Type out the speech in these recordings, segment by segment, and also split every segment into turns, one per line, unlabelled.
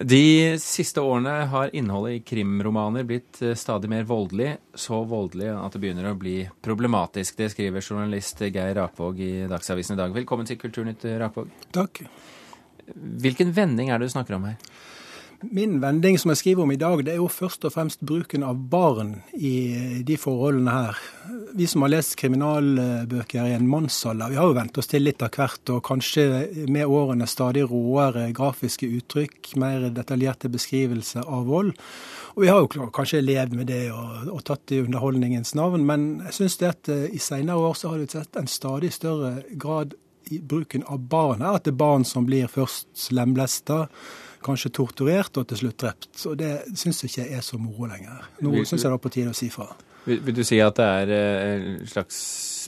De siste årene har innholdet i krimromaner blitt eh, stadig mer voldelig. Så voldelig at det begynner å bli problematisk. Det skriver journalist Geir Rakvåg i Dagsavisen i dag. Velkommen til Kulturnytt, Rakvåg.
Takk.
Hvilken vending er det du snakker om her?
Min vending som jeg skriver om i dag, det er jo først og fremst bruken av barn i de forholdene her. Vi som har lest kriminalbøker i en mannsalder, vi har jo vent oss til litt av hvert, og kanskje med årene stadig råere grafiske uttrykk, mer detaljerte beskrivelser av vold. Og vi har jo kanskje levd med det og, og tatt det i underholdningens navn, men jeg syns det at eh, i senere år så har vi sett en stadig større grad i bruken av barn her, at det er barn som blir først lemlesta kanskje torturert og til slutt drept. Og det syns jeg ikke er så moro lenger. Nå syns jeg det er på tide å si fra.
Vil, vil, du si at det er eh, en slags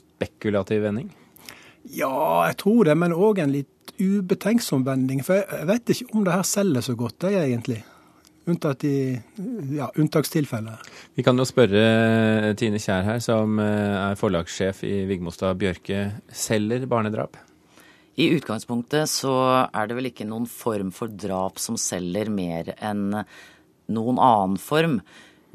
spekulativ vending?
Ja, jeg tror det, men òg en litt ubetenksom vending. For jeg vet ikke om det her selger så godt, det egentlig. Unntatt i ja, unntakstilfeller.
Vi kan jo spørre eh, Tine Kjær her, som eh, er forlagssjef i Vigmostad Bjørke. Selger barnedrap?
I utgangspunktet så er det vel ikke noen form for drap som selger mer enn noen annen form.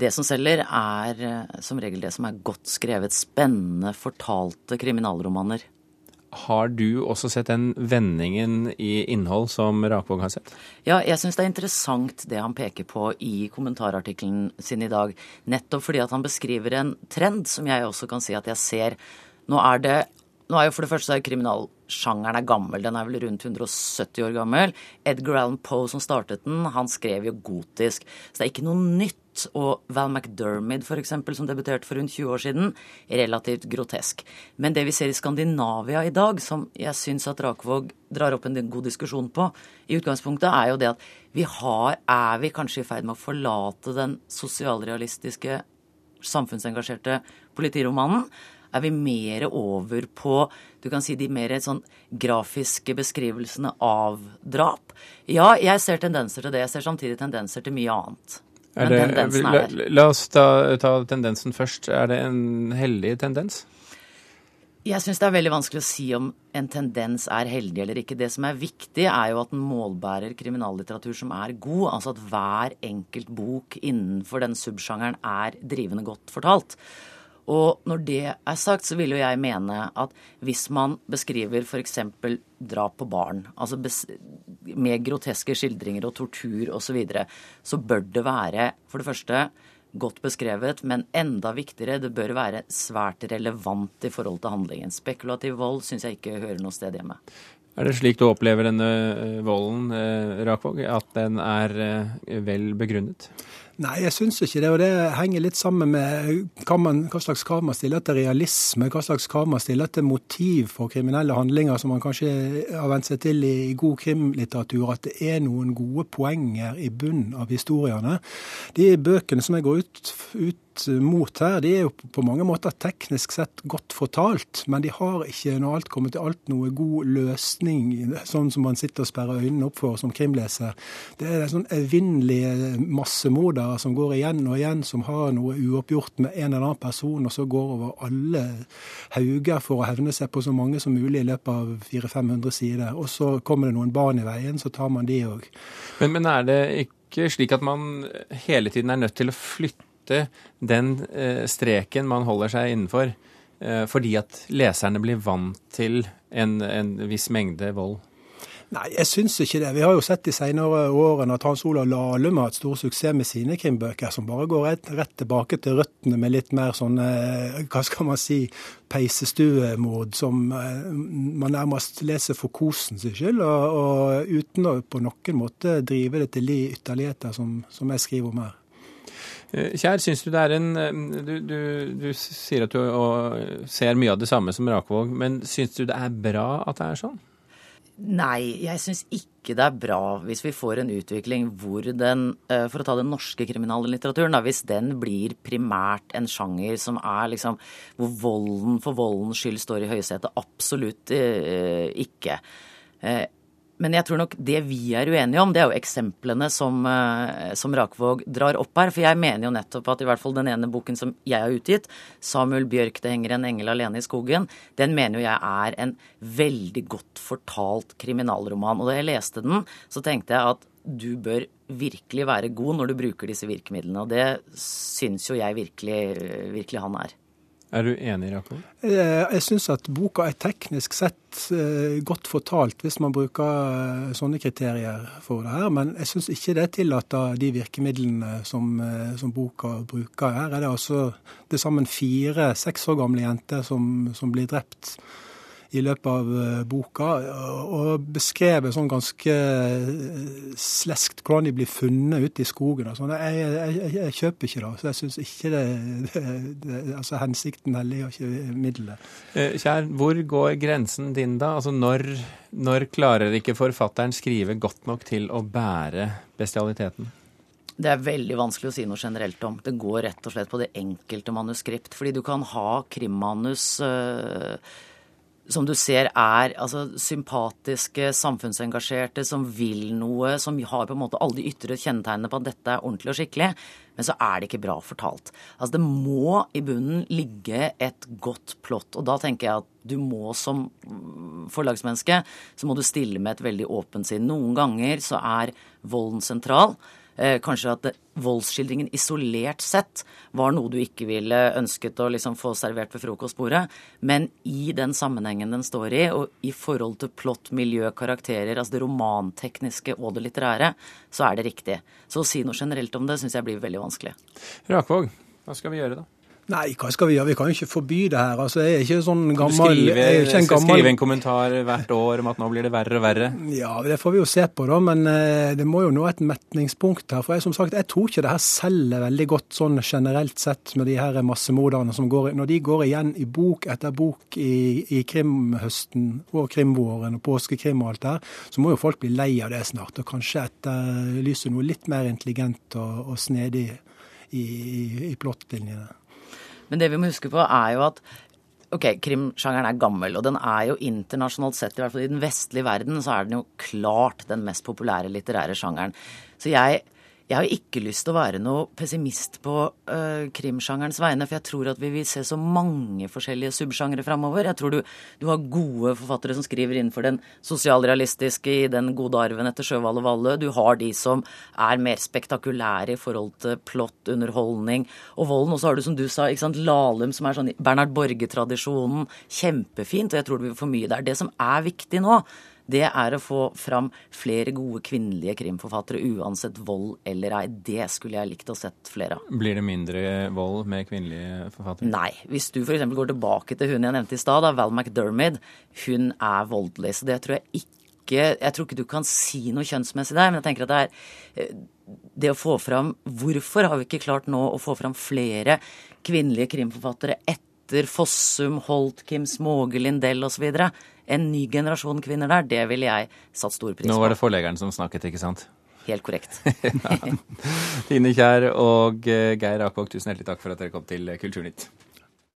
Det som selger, er eh, som regel det som er godt skrevet, spennende, fortalte kriminalromaner.
Har du også sett den vendingen i innhold som Rakvåg har sett?
Ja, jeg syns det er interessant det han peker på i kommentarartikkelen sin i dag. Nettopp fordi at han beskriver en trend som jeg også kan si at jeg ser. Nå er det nå er jo for det første kriminalsjangeren er gammel. Den er vel rundt 170 år gammel. Edgar Allan Poe som startet den, han skrev jo gotisk. Så det er ikke noe nytt. Og Val McDermid f.eks., som debuterte for rundt 20 år siden, relativt grotesk. Men det vi ser i Skandinavia i dag, som jeg syns at Rakvåg drar opp en god diskusjon på, i utgangspunktet er jo det at vi har, er vi kanskje i ferd med å forlate den sosialrealistiske, samfunnsengasjerte politiromanen er vi mer over på du kan si de mer sånn grafiske beskrivelsene av drap. Ja, jeg ser tendenser til det. Jeg ser samtidig tendenser til mye annet.
Men det, tendensen er der. La, la oss ta, ta tendensen først. Er det en heldig tendens?
Jeg syns det er veldig vanskelig å si om en tendens er heldig eller ikke. Det som er viktig, er jo at den målbærer kriminallitteratur som er god. Altså at hver enkelt bok innenfor den subsjangeren er drivende godt fortalt. Og når det er sagt, så vil jo jeg mene at hvis man beskriver f.eks. drap på barn, altså med groteske skildringer og tortur osv., så, videre, så bør det være for det første godt beskrevet, men enda viktigere, det bør være svært relevant i forhold til handlingen. Spekulativ vold syns jeg ikke hører noe sted hjemme.
Er det slik du opplever denne eh, volden, eh, Rakvåg, at den er eh, vel begrunnet?
Nei, jeg syns ikke det. Og det henger litt sammen med hva, man, hva slags krav man stiller til realisme, hva slags krav man stiller til motiv for kriminelle handlinger, som man kanskje har vent seg til i god krimlitteratur, at det er noen gode poenger i bunnen av historiene. De bøkene som jeg går ut, ut mot her, de er jo på mange måter teknisk sett godt fortalt, men de har ikke, når alt kommer til alt, noe god løsning, sånn som man sitter og sperrer øynene opp for som krimleser. Det er sånn evinnelige massemordere som går igjen og igjen, som har noe uoppgjort med en eller annen person, og så går over alle hauger for å hevne seg på så mange som mulig i løpet av 400-500 sider. Og så kommer det noen barn i veien, så tar man de òg.
Men, men er det ikke slik at man hele tiden er nødt til å flytte den eh, streken man holder seg innenfor, eh, fordi at leserne blir vant til en, en viss mengde vold?
Nei, jeg syns ikke det. Vi har jo sett de senere årene at Hans Olav Lahlum har hatt stor suksess med sine krimbøker, som bare går rett, rett, tilbake til røttene med litt mer sånn, eh, hva skal man si, peisestuemod, som man nærmest leser for kosens skyld, og, og, uten å på noen måte drive det til de ytterligheter som, som jeg skriver om her.
Eh, Kjær, syns du det er en eh, du, du, du, sier at du ser mye av det samme som Rakvåg, men syns du det er bra at det er sånn?
Nei, jeg syns ikke det er bra hvis vi får en utvikling hvor den, eh, for å ta den norske kriminallitteraturen, da, hvis den blir primært en sjanger som er liksom Hvor volden for voldens skyld står i høysetet. Absolutt ikke. Men jeg tror nok det vi er uenige om, det er jo eksemplene som, eh, som, Rakvåg drar opp her. For jeg mener jo nettopp at i hvert fall den ene boken som jeg har utgitt, 'Samuel Bjørk det henger en engel alene i skogen', den mener jo jeg er en veldig godt fortalt kriminalroman. Og da jeg leste den, så tenkte jeg at du bør virkelig være god når du bruker disse virkemidlene. Og det syns jo jeg virkelig, virkelig han er.
Er du enig, Jakob?
Eh, jeg syns at boka er teknisk sett eh, godt fortalt hvis man bruker eh, sånne kriterier for det her, men jeg syns ikke det tillater de virkemidlene som, som, boka bruker. Her er det altså til sammen fire seks år gamle jenter som, som blir drept i løpet av eh, boka, og beskrevet sånn ganske eh, sleskt hvordan de blir funnet ute i skogen. og sånn. Jeg, jeg, jeg, jeg, kjøper ikke det. så Jeg syns ikke det, det, det, altså Hensikten helliger ikke middelet.
Eh, Kjær, hvor går grensen din da? Altså når, når klarer ikke forfatteren skrive godt nok til å bære bestialiteten?
Det er veldig vanskelig å si noe generelt om. Det går rett og slett på det enkelte manuskript. Fordi du kan ha krimmanus øh, som du ser er altså, sympatiske, samfunnsengasjerte, som vil noe, som har på en måte alle de ytre kjennetegnene på at dette er ordentlig og skikkelig, men så er det ikke bra fortalt. Altså Det må i bunnen ligge et godt plott. Og da tenker jeg at du må som forlagsmenneske, så må du stille med et veldig åpent sinn. Noen ganger så er volden sentral. Eh, kanskje at voldsskildringen isolert sett var noe du ikke ville ønsket å liksom få servert ved frokostbordet. Men i den sammenhengen den står i, og i forhold til plott, miljø, karakterer, altså det romantekniske og det litterære, så er det riktig. Så å si noe generelt om det syns jeg blir veldig vanskelig.
Rakvåg, hva skal vi gjøre da?
Nei, hva skal vi gjøre? Vi kan jo ikke forby det her. Altså, jeg er ikke sånn gammel
skrive,
jeg
en gammel... skrive en kommentar hvert år om at nå blir det verre og verre?
Ja, det får vi jo se på, da. Men eh, det må jo nå et metningspunkt her. For jeg, som sagt, jeg tror ikke det her selger veldig godt sånn generelt sett med de her massemorderne som går Når de går igjen i bok etter bok i, i krimhøsten og krimvåren og påskekrim og alt der, så må jo folk bli lei av det snart. Og kanskje etterlyse noe litt mer intelligent og, og snedig i, i, i plottlinjene.
Men det vi må huske på, er jo at ok, krimsjangeren er gammel, og den er jo internasjonalt sett, i hvert fall i den vestlige verden, så er den jo klart den mest populære litterære sjangeren. Så jeg jeg har ikke lyst til å være noe pessimist på uh, krimsjangerens vegne, for jeg tror at vi vil se så mange forskjellige subsjangere framover. Jeg tror du, du, har gode forfattere som skriver innenfor den sosialrealistiske i Den gode arven etter Sjøvall og Valle. Du har de som er mer spektakulære i forhold til plott, underholdning og volden. Og så har du, som du sa, ikke sant, Lahlum, som er sånn Bernhard Borge-tradisjonen. Kjempefint, og jeg tror det blir for mye der. Det som er viktig nå, det er å få fram flere gode kvinnelige krimforfattere, uansett vold eller ei. Det skulle jeg likt å sett flere av.
Blir det mindre vold med kvinnelige forfattere?
Nei. Hvis du f.eks. går tilbake til hun jeg nevnte i stad, Val McDermid, hun er voldelig. Så det tror jeg ikke Jeg tror ikke du kan si noe kjønnsmessig der, men jeg tenker at det er eh, det å få fram Hvorfor har vi ikke klart nå å få fram flere kvinnelige krimforfattere etter Fossum, Holt, Kim Småge, Lindell osv.? en ny generasjon kvinner der, det ville jeg satt stor pris på.
Nå var det forleggeren som snakket, ikke sant?
Helt korrekt.
ja. Tine Kjær og eh, Geir Akvåg, tusen hjertelig takk for at dere kom til Kulturnytt.